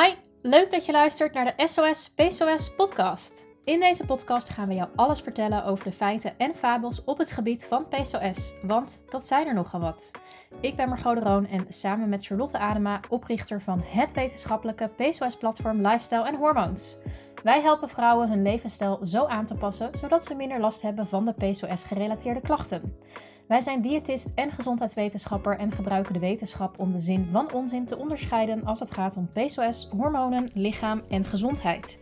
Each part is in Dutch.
Hi, leuk dat je luistert naar de SOS PSOS podcast. In deze podcast gaan we jou alles vertellen over de feiten en fabels op het gebied van PSOS, want dat zijn er nogal wat. Ik ben Margot de Roon en samen met Charlotte Adema, oprichter van het wetenschappelijke PSOS-platform Lifestyle en Hormoons. Wij helpen vrouwen hun levensstijl zo aan te passen, zodat ze minder last hebben van de PCOS-gerelateerde klachten. Wij zijn diëtist en gezondheidswetenschapper en gebruiken de wetenschap om de zin van onzin te onderscheiden als het gaat om PCOS, hormonen, lichaam en gezondheid.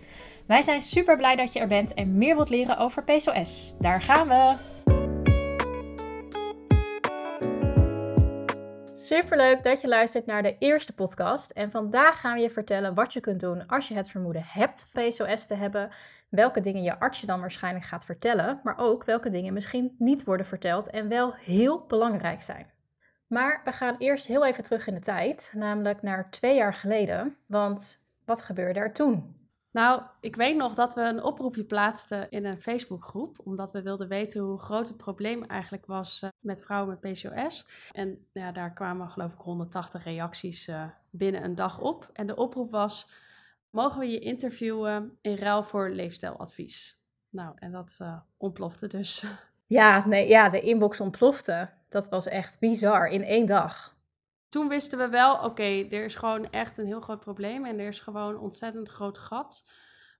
Wij zijn super blij dat je er bent en meer wilt leren over PCOS. Daar gaan we! Superleuk dat je luistert naar de eerste podcast. En vandaag gaan we je vertellen wat je kunt doen als je het vermoeden hebt PCOS te hebben. Welke dingen je arts je dan waarschijnlijk gaat vertellen, maar ook welke dingen misschien niet worden verteld en wel heel belangrijk zijn. Maar we gaan eerst heel even terug in de tijd, namelijk naar twee jaar geleden. Want wat gebeurde er toen? Nou, ik weet nog dat we een oproepje plaatsten in een Facebookgroep, omdat we wilden weten hoe groot het probleem eigenlijk was uh, met vrouwen met PCOS. En ja, daar kwamen geloof ik 180 reacties uh, binnen een dag op. En de oproep was, mogen we je interviewen in ruil voor leefstijladvies? Nou, en dat uh, ontplofte dus. Ja, nee, ja, de inbox ontplofte. Dat was echt bizar in één dag toen wisten we wel, oké, er is gewoon echt een heel groot probleem en er is gewoon een ontzettend groot gat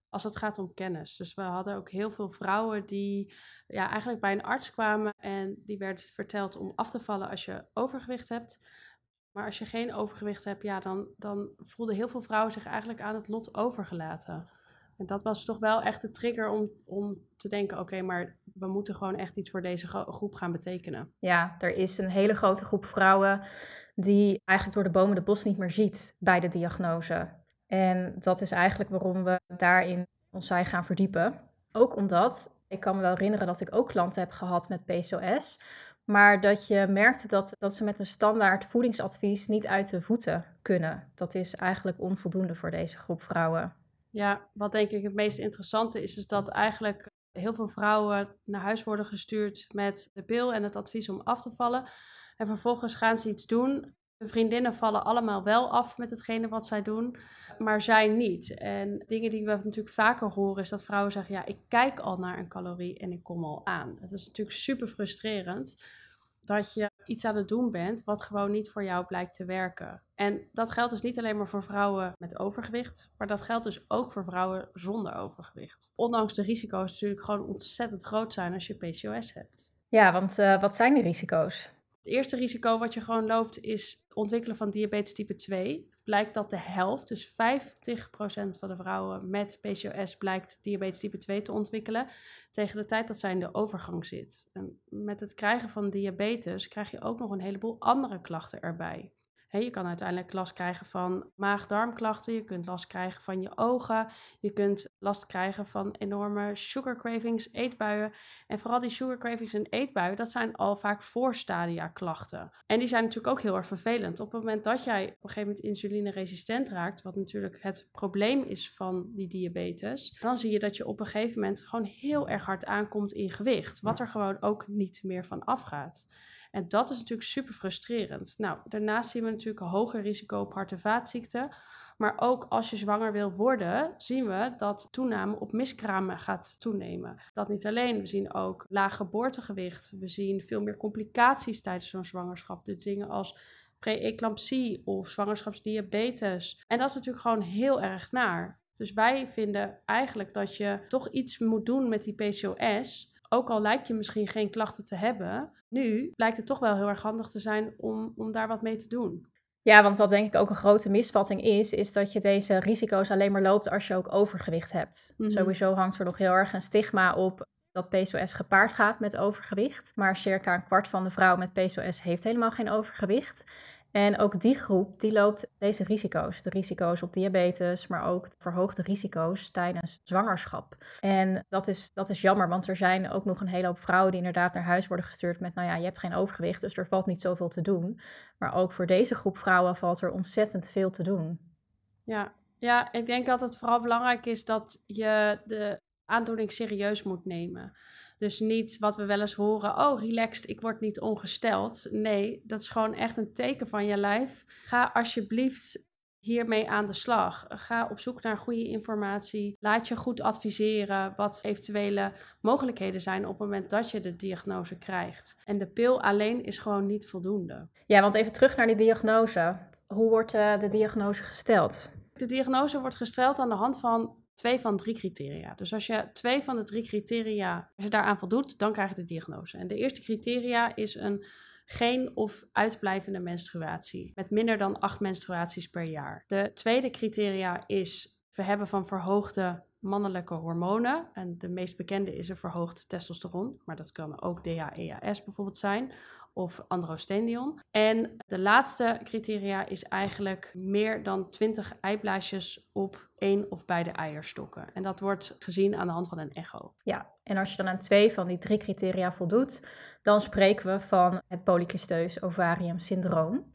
als het gaat om kennis. Dus we hadden ook heel veel vrouwen die ja, eigenlijk bij een arts kwamen en die werd verteld om af te vallen als je overgewicht hebt. Maar als je geen overgewicht hebt, ja, dan, dan voelden heel veel vrouwen zich eigenlijk aan het lot overgelaten. En dat was toch wel echt de trigger om, om te denken: oké, maar we moeten gewoon echt iets voor deze groep gaan betekenen. Ja, er is een hele grote groep vrouwen die eigenlijk door de bomen de bos niet meer ziet bij de diagnose. En dat is eigenlijk waarom we daarin ons zijn gaan verdiepen. Ook omdat, ik kan me wel herinneren dat ik ook klanten heb gehad met PCOS. Maar dat je merkte dat, dat ze met een standaard voedingsadvies niet uit de voeten kunnen. Dat is eigenlijk onvoldoende voor deze groep vrouwen. Ja, wat denk ik het meest interessante is, is dat eigenlijk heel veel vrouwen naar huis worden gestuurd met de pil en het advies om af te vallen. En vervolgens gaan ze iets doen. Vriendinnen vallen allemaal wel af met hetgene wat zij doen, maar zij niet. En dingen die we natuurlijk vaker horen is dat vrouwen zeggen: Ja, ik kijk al naar een calorie en ik kom al aan. Het is natuurlijk super frustrerend dat je iets aan het doen bent wat gewoon niet voor jou blijkt te werken. En dat geldt dus niet alleen maar voor vrouwen met overgewicht, maar dat geldt dus ook voor vrouwen zonder overgewicht. Ondanks de risico's natuurlijk gewoon ontzettend groot zijn als je PCOS hebt. Ja, want uh, wat zijn de risico's? Het eerste risico wat je gewoon loopt is het ontwikkelen van diabetes type 2. Blijkt dat de helft, dus 50% van de vrouwen met PCOS, blijkt diabetes type 2 te ontwikkelen. Tegen de tijd dat zij in de overgang zit. En met het krijgen van diabetes krijg je ook nog een heleboel andere klachten erbij je kan uiteindelijk last krijgen van maag-darmklachten, je kunt last krijgen van je ogen, je kunt last krijgen van enorme sugar cravings, eetbuien. En vooral die sugar cravings en eetbuien, dat zijn al vaak voorstadia klachten. En die zijn natuurlijk ook heel erg vervelend. Op het moment dat jij op een gegeven moment insulineresistent raakt, wat natuurlijk het probleem is van die diabetes, dan zie je dat je op een gegeven moment gewoon heel erg hard aankomt in gewicht, wat er gewoon ook niet meer van afgaat. En dat is natuurlijk super frustrerend. Nou, daarnaast zien we natuurlijk een hoger risico op hart- en vaatziekten. Maar ook als je zwanger wil worden, zien we dat toename op miskramen gaat toenemen. Dat niet alleen, we zien ook laag geboortegewicht. We zien veel meer complicaties tijdens zo'n zwangerschap. Dus dingen als pre-eclampsie of zwangerschapsdiabetes. En dat is natuurlijk gewoon heel erg naar. Dus wij vinden eigenlijk dat je toch iets moet doen met die PCOS. Ook al lijkt je misschien geen klachten te hebben, nu blijkt het toch wel heel erg handig te zijn om, om daar wat mee te doen. Ja, want wat denk ik ook een grote misvatting is, is dat je deze risico's alleen maar loopt als je ook overgewicht hebt. Mhm. Sowieso hangt er nog heel erg een stigma op dat PCOS gepaard gaat met overgewicht. Maar circa een kwart van de vrouwen met PCOS heeft helemaal geen overgewicht. En ook die groep die loopt deze risico's. De risico's op diabetes, maar ook verhoogde risico's tijdens zwangerschap. En dat is, dat is jammer, want er zijn ook nog een hele hoop vrouwen die inderdaad naar huis worden gestuurd met, nou ja, je hebt geen overgewicht, dus er valt niet zoveel te doen. Maar ook voor deze groep vrouwen valt er ontzettend veel te doen. Ja, ja ik denk dat het vooral belangrijk is dat je de aandoening serieus moet nemen. Dus niet wat we wel eens horen, oh relaxed, ik word niet ongesteld. Nee, dat is gewoon echt een teken van je lijf. Ga alsjeblieft hiermee aan de slag. Ga op zoek naar goede informatie. Laat je goed adviseren wat eventuele mogelijkheden zijn op het moment dat je de diagnose krijgt. En de pil alleen is gewoon niet voldoende. Ja, want even terug naar die diagnose. Hoe wordt uh, de diagnose gesteld? De diagnose wordt gesteld aan de hand van twee van drie criteria. Dus als je twee van de drie criteria, als je daaraan voldoet, dan krijg je de diagnose. En de eerste criteria is een geen of uitblijvende menstruatie met minder dan acht menstruaties per jaar. De tweede criteria is we hebben van verhoogde mannelijke hormonen. En de meest bekende is een verhoogd testosteron, maar dat kan ook DHEAS bijvoorbeeld zijn of androstendion. En de laatste criteria is eigenlijk meer dan 20 eiblaasjes op één of beide eierstokken. En dat wordt gezien aan de hand van een echo. Ja, en als je dan aan twee van die drie criteria voldoet, dan spreken we van het polycysteus ovarium syndroom.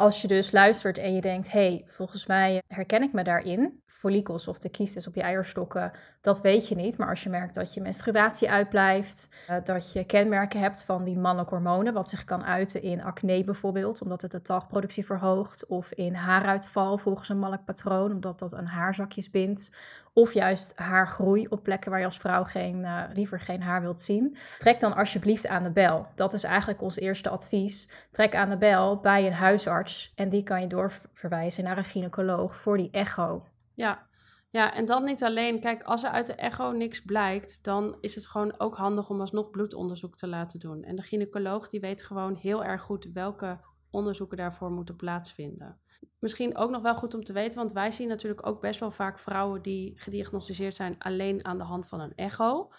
Als je dus luistert en je denkt, hey, volgens mij herken ik me daarin, follicels of de kiestes op je eierstokken, dat weet je niet. Maar als je merkt dat je menstruatie uitblijft, uh, dat je kenmerken hebt van die mannelijke hormonen, wat zich kan uiten in acne bijvoorbeeld, omdat het de talgproductie verhoogt, of in haaruitval volgens een mannelijk patroon, omdat dat aan haarzakjes bindt, of juist haargroei op plekken waar je als vrouw geen, uh, liever geen haar wilt zien. Trek dan alsjeblieft aan de bel. Dat is eigenlijk ons eerste advies. Trek aan de bel bij een huisarts en die kan je doorverwijzen naar een gynaecoloog voor die echo. Ja, ja, en dan niet alleen. Kijk, als er uit de echo niks blijkt, dan is het gewoon ook handig om alsnog bloedonderzoek te laten doen. En de gynaecoloog die weet gewoon heel erg goed welke onderzoeken daarvoor moeten plaatsvinden. Misschien ook nog wel goed om te weten, want wij zien natuurlijk ook best wel vaak vrouwen die gediagnosticeerd zijn alleen aan de hand van een echo,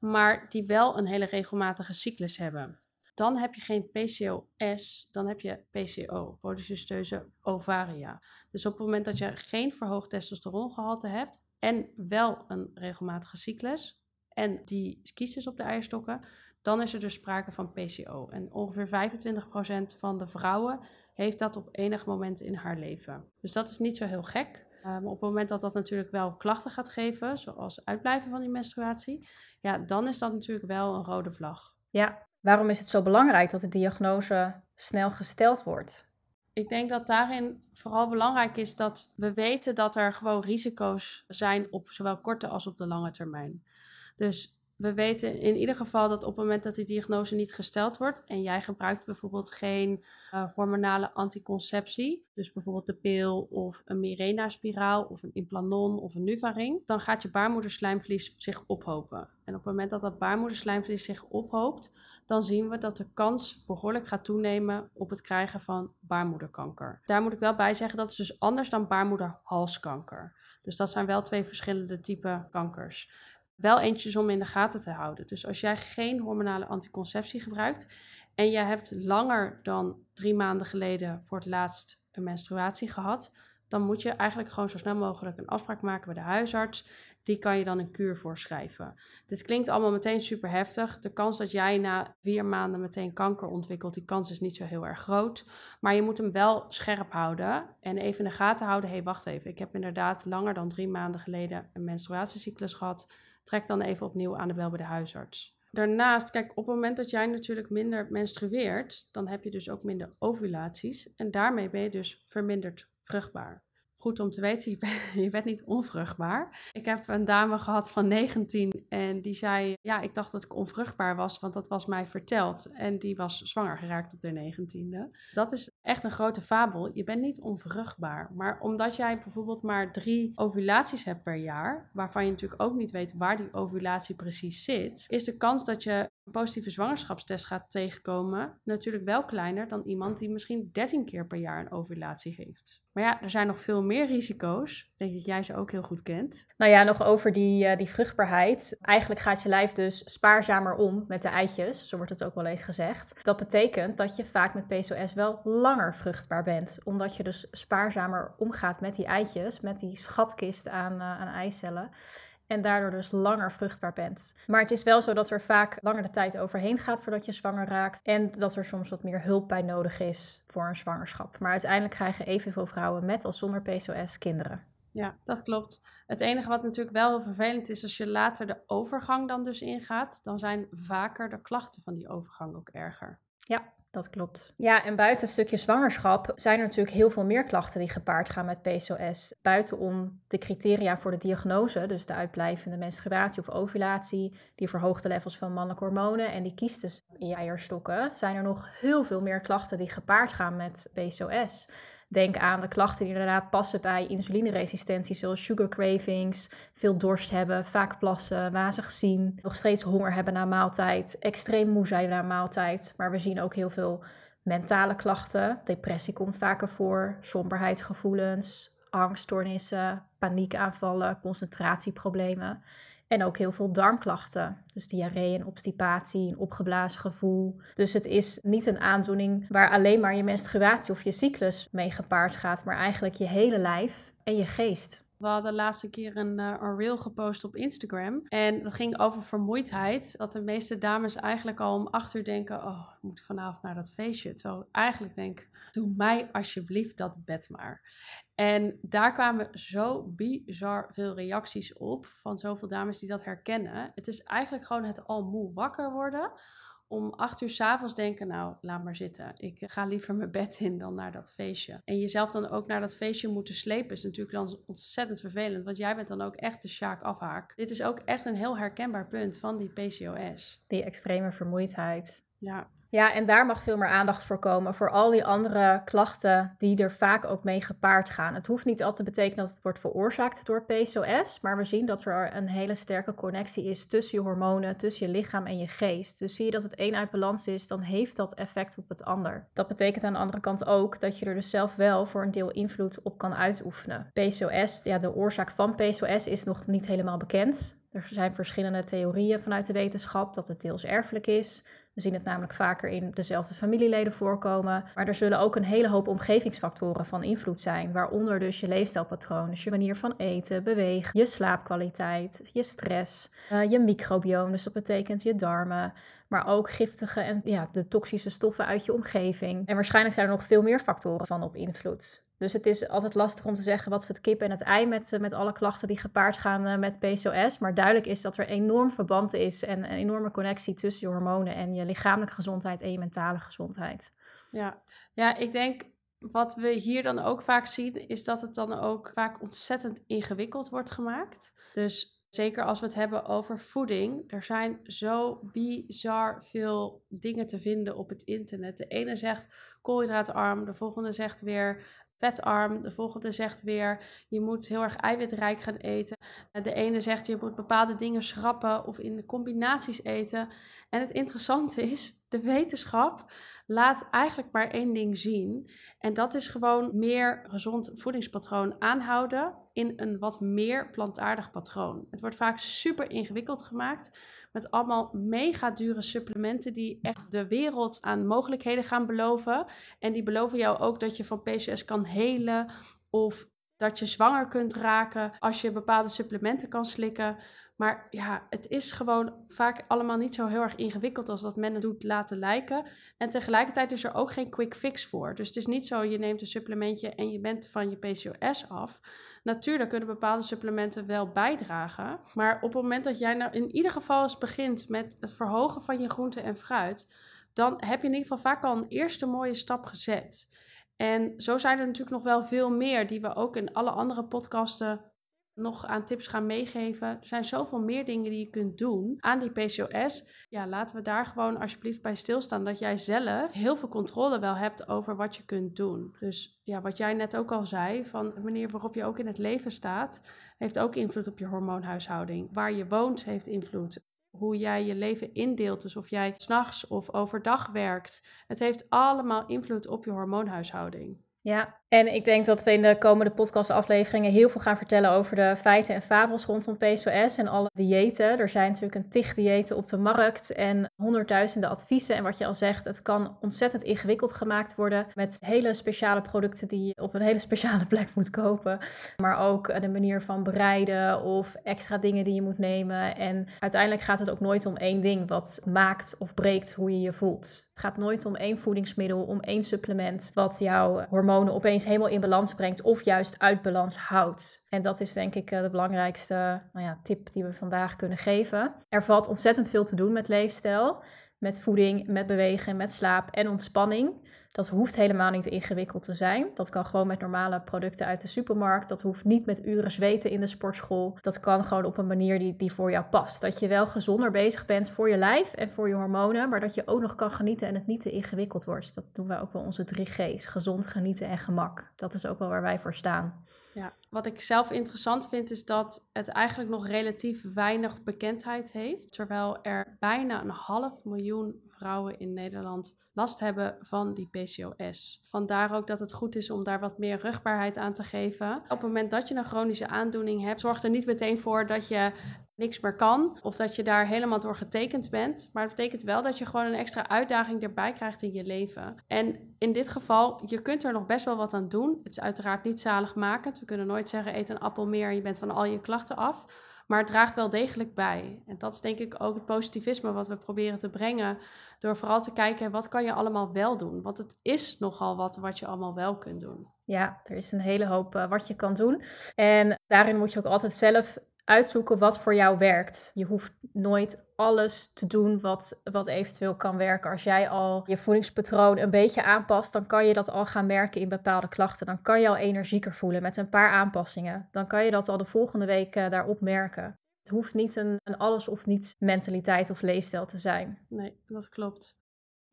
maar die wel een hele regelmatige cyclus hebben. Dan heb je geen PCOS, dan heb je PCO, polycysteuze ovaria. Dus op het moment dat je geen verhoogd testosterongehalte hebt en wel een regelmatige cyclus en die kiesjes op de eierstokken, dan is er dus sprake van PCO. En ongeveer 25% van de vrouwen heeft dat op enig moment in haar leven. Dus dat is niet zo heel gek. Um, op het moment dat dat natuurlijk wel klachten gaat geven, zoals uitblijven van die menstruatie, ja, dan is dat natuurlijk wel een rode vlag. Ja, waarom is het zo belangrijk dat de diagnose snel gesteld wordt? Ik denk dat daarin vooral belangrijk is dat we weten dat er gewoon risico's zijn op zowel korte als op de lange termijn. Dus we weten in ieder geval dat op het moment dat die diagnose niet gesteld wordt en jij gebruikt bijvoorbeeld geen uh, hormonale anticonceptie, dus bijvoorbeeld de pil of een Mirena-spiraal of een implanon of een Nuvaring, dan gaat je baarmoederslijmvlies zich ophopen. En op het moment dat dat baarmoederslijmvlies zich ophoopt, dan zien we dat de kans behoorlijk gaat toenemen op het krijgen van baarmoederkanker. Daar moet ik wel bij zeggen dat is dus anders dan baarmoederhalskanker. Dus dat zijn wel twee verschillende typen kankers wel eentjes om in de gaten te houden. Dus als jij geen hormonale anticonceptie gebruikt en jij hebt langer dan drie maanden geleden voor het laatst een menstruatie gehad, dan moet je eigenlijk gewoon zo snel mogelijk een afspraak maken bij de huisarts. Die kan je dan een kuur voorschrijven. Dit klinkt allemaal meteen super heftig. De kans dat jij na vier maanden meteen kanker ontwikkelt, die kans is niet zo heel erg groot. Maar je moet hem wel scherp houden en even in de gaten houden. Hé, hey, wacht even. Ik heb inderdaad langer dan drie maanden geleden een menstruatiecyclus gehad trek dan even opnieuw aan de bel bij de huisarts. Daarnaast, kijk, op het moment dat jij natuurlijk minder menstrueert, dan heb je dus ook minder ovulaties. En daarmee ben je dus verminderd vruchtbaar goed om te weten, je bent, niet onvruchtbaar. Ik heb een dame gehad van 19 en die zei, ja, ik dacht dat ik onvruchtbaar was, want dat was mij verteld. En die was zwanger geraakt op de 19e. Dat is echt een grote fabel. Je bent niet onvruchtbaar. Maar omdat jij bijvoorbeeld maar drie ovulaties hebt per jaar, waarvan je natuurlijk ook niet weet waar die ovulatie precies zit, is de kans dat je een positieve zwangerschapstest gaat tegenkomen natuurlijk wel kleiner dan iemand die misschien 13 keer per jaar een ovulatie heeft. Maar ja, er zijn nog veel meer risico's. Ik denk dat jij ze ook heel goed kent. Nou ja, nog over die, uh, die vruchtbaarheid. Eigenlijk gaat je lijf dus spaarzamer om met de eitjes, zo wordt het ook wel eens gezegd. Dat betekent dat je vaak met PCOS wel langer vruchtbaar bent, omdat je dus spaarzamer omgaat met die eitjes, met die schatkist aan, uh, aan eicellen en daardoor dus langer vruchtbaar bent. Maar het is wel zo dat er vaak langer de tijd overheen gaat voordat je zwanger raakt en dat er soms wat meer hulp bij nodig is voor een zwangerschap. Maar uiteindelijk krijgen evenveel vrouwen met als zonder PCOS kinderen. Ja, dat klopt. Het enige wat natuurlijk wel heel vervelend is, als je later de overgang dan dus ingaat, dan zijn vaker de klachten van die overgang ook erger. Ja, Dat klopt. Ja, en buiten een stukje zwangerschap zijn er natuurlijk heel veel meer klachten die gepaard gaan met PCOS. Buitenom de criteria voor de diagnose, dus de uitblijvende menstruatie of ovulatie, die verhoogde levels van mannelijke hormonen en die kiestes in je eierstokken, zijn er nog heel veel meer klachten die gepaard gaan met PCOS. Denk aan de klachten die inderdaad passen bij insulineresistentie, zoals sugar cravings, veel dorst hebben, vaak plassen, wazig zien, nog steeds honger hebben na maaltijd, extreem moe zijn na maaltijd. Maar we zien ook heel veel mentale klachten. Depressie komt vaker voor, somberheidsgevoelens, angststoornissen, paniekaanvallen, concentratieproblemen. En ook heel veel darmklachten. Dus diarree en obstipatie, een opgeblazen gevoel. Dus het is niet een aandoening waar alleen maar je menstruatie of je cyclus mee gepaard gaat, maar eigenlijk je hele lijf en je geest. We hadden laatste keer een, uh, een reel gepost op Instagram. En dat ging over vermoeidheid. Dat de meeste dames eigenlijk al om acht uur denken: Oh, ik moet vanavond naar dat feestje. Terwijl ik eigenlijk denk: Doe mij alsjeblieft dat bed maar. En daar kwamen zo bizar veel reacties op van zoveel dames die dat herkennen. Het is eigenlijk gewoon het al moe wakker worden. Om acht uur s'avonds denken, nou, laat maar zitten. Ik ga liever mijn bed in dan naar dat feestje. En jezelf dan ook naar dat feestje moeten slepen is natuurlijk dan ontzettend vervelend. Want jij bent dan ook echt de sjaak afhaak. Dit is ook echt een heel herkenbaar punt van die PCOS. Die extreme vermoeidheid. Ja. Ja, en daar mag veel meer aandacht voor komen. Voor al die andere klachten die er vaak ook mee gepaard gaan. Het hoeft niet altijd te betekenen dat het wordt veroorzaakt door PCOS. Maar we zien dat er een hele sterke connectie is tussen je hormonen, tussen je lichaam en je geest. Dus zie je dat het een uit balans is, dan heeft dat effect op het ander. Dat betekent aan de andere kant ook dat je er dus zelf wel voor een deel invloed op kan uitoefenen. PCOS, ja, de oorzaak van PCOS is nog niet helemaal bekend. Er zijn verschillende theorieën vanuit de wetenschap dat het deels erfelijk is. We zien het namelijk vaker in dezelfde familieleden voorkomen. Maar er zullen ook een hele hoop omgevingsfactoren van invloed zijn. Waaronder dus je leefstijlpatroon, dus je manier van eten, bewegen, je slaapkwaliteit, je stress, uh, je microbioom, dus dat betekent je darmen. Maar ook giftige en ja, de toxische stoffen uit je omgeving. En waarschijnlijk zijn er nog veel meer factoren van op invloed. Dus het is altijd lastig om te zeggen wat is het kip en het ei met, eh, met alle klachten die gepaard gaan eh, met PCOS. Maar duidelijk is dat er enorm verband is en een enorme connectie tussen je hormonen en je lichamelijke gezondheid en je mentale gezondheid. Ja, ja ik denk wat we hier dan ook vaak zien, is dat het dan ook vaak ontzettend ingewikkeld wordt gemaakt. Dus zeker als we het hebben over voeding, er zijn zo bizar veel dingen te vinden op het internet. De ene zegt koolhydraatarm, de volgende zegt weer vetarm. De volgende zegt weer, je moet heel erg eiwitrijk gaan eten. De ene zegt, je moet bepaalde dingen schrappen of in combinaties eten. En het interessante is, de wetenschap laat eigenlijk maar één ding zien. En dat is gewoon meer gezond voedingspatroon aanhouden in een wat meer plantaardig patroon. Het wordt vaak super ingewikkeld gemaakt met allemaal mega dure supplementen die echt de wereld aan mogelijkheden gaan beloven. En die beloven jou ook dat je van PCOS kan helen of dat je zwanger kunt raken als je bepaalde supplementen kan slikken. Maar ja, het is gewoon vaak allemaal niet zo heel erg ingewikkeld als dat men het doet laten lijken. En tegelijkertijd is er ook geen quick fix voor. Dus het is niet zo, je neemt een supplementje en je bent van je PCOS af. Natuurlijk kunnen bepaalde supplementen wel bijdragen. Maar op het moment dat jij nou in ieder geval eens begint met het verhogen van je groente en fruit, dan heb je in ieder geval vaak al een eerste mooie stap gezet. En zo zijn er natuurlijk nog wel veel meer die we ook in alle andere podcasten nog aan tips gaan meegeven. Er zijn zoveel meer dingen die je kunt doen aan die PCOS. Ja, laten we daar gewoon alsjeblieft bij stilstaan. Dat jij zelf heel veel controle wel hebt over wat je kunt doen. Dus ja, wat jij net ook al zei, van de manier waarop je ook in het leven staat, heeft ook invloed op je hormoonhuishouding. Waar je woont heeft invloed. Hoe jij je leven indeelt, dus of jij s'nachts of overdag werkt. Het heeft allemaal invloed op je hormoonhuishouding. Ja, en ik denk dat we in de komende podcastafleveringen heel veel gaan vertellen over de feiten en fabels rondom PCOS en alle diëten. Er zijn natuurlijk een tig diëten op de markt en honderdduizenden adviezen. En wat je al zegt, het kan ontzettend ingewikkeld gemaakt worden met hele speciale producten die je op een hele speciale plek moet kopen. Maar ook de manier van bereiden of extra dingen die je moet nemen. En uiteindelijk gaat het ook nooit om één ding wat maakt of breekt hoe je je voelt. Het gaat nooit om één voedingsmiddel, om één supplement wat jouw hormonen opeens helemaal in balans brengt of juist uit balans houdt. En dat is denk ik eh, de belangrijkste nou ja, tip die we vandaag kunnen geven. Er valt ontzettend veel te doen met leefstijl. met voeding, met bewegen, met slaap en ontspanning. Dat hoeft helemaal niet ingewikkeld te zijn. Dat kan gewoon met normale producten uit de supermarkt. Dat hoeft niet met uren zweten in de sportschool. Dat kan gewoon op een manier die, die voor jou past. Dat je wel gezonder bezig bent voor je lijf en voor je hormonen, maar dat je ook nog kan genieten en het niet te ingewikkeld wordt. Dat doen wij ook wel onze drie G's: gezond, genieten en gemak. Dat is ook wel waar wij voor staan. Ja, wat ik zelf interessant vind is dat het eigenlijk nog relatief weinig bekendheid heeft. Terwijl er bijna een half miljoen vrouwen in Nederland last hebben van die PCOS. Vandaar ook dat het goed is om daar wat meer rugbaarheid aan te geven. Op het moment dat je een chronische aandoening hebt, zorg er niet meteen voor dat je niks meer kan of dat je daar helemaal door getekend bent. Maar het betekent wel dat je gewoon een extra uitdaging erbij krijgt in je leven. En in dit geval, je kunt er nog best wel wat aan doen. Het is uiteraard niet zaligmakend. We kunnen nooit zeggen eet een appel meer en je bent van al je klachten af. Maar het draagt wel degelijk bij. En dat is denk ik ook het positivisme wat we proberen te brengen. Door vooral te kijken, wat kan je allemaal wel doen? Want het is nogal wat wat je allemaal wel kunt doen. Ja, er is een hele hoop uh, wat je kan doen. En daarin moet je ook altijd zelf uitzoeken wat voor jou werkt. Je hoeft nooit alles te doen wat, wat eventueel kan werken. Als jij al je voedingspatroon een beetje aanpast, dan kan je dat al gaan merken in bepaalde klachten. Dan kan je al energieker voelen met een paar aanpassingen. Dan kan je dat al de volgende week uh, daarop merken. Het hoeft niet een, een alles of niets mentaliteit of leefstijl te zijn. Nee, dat klopt.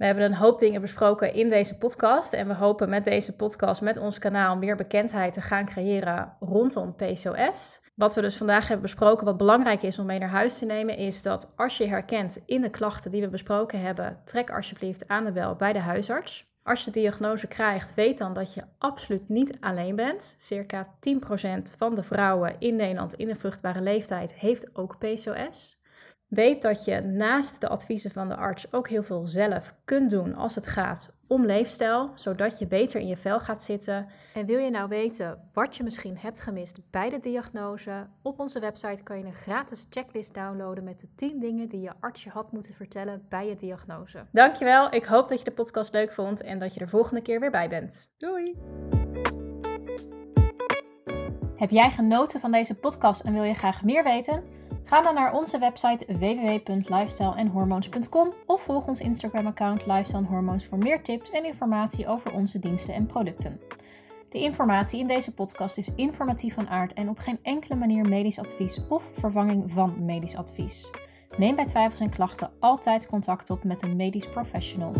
We hebben een hoop dingen besproken in deze podcast. En we hopen met deze podcast, met ons kanaal, meer bekendheid te gaan creëren rondom PCOS. Wat we dus vandaag hebben besproken, wat belangrijk is om mee naar huis te nemen, is dat als je herkent in de klachten die we besproken hebben, trek alsjeblieft aan de bel bij de huisarts. Als je de diagnose krijgt, weet dan dat je absoluut niet alleen bent. Circa 10% van de vrouwen in Nederland in de vruchtbare leeftijd heeft ook PCOS. Weet dat je naast de adviezen van de arts ook heel veel zelf kunt doen als het gaat om leefstijl, zodat je beter in je vel gaat zitten. En wil je nou weten wat je misschien hebt gemist bij de diagnose? Op onze website kan je een gratis checklist downloaden met de 10 dingen die je arts je had moeten vertellen bij je diagnose. Dankjewel, ik hoop dat je de podcast leuk vond en dat je er volgende keer weer bij bent. Doei! Heb jij genoten van deze podcast en wil je graag meer weten? Ga dan naar onze website www.lifestylehormones.com of volg ons Instagram-account Lifestyle Hormones voor meer tips en informatie over onze diensten en producten. De informatie in deze podcast is informatief van aard en op geen enkele manier medisch advies of vervanging van medisch advies. Neem bij twijfels en klachten altijd contact op met een medisch professional.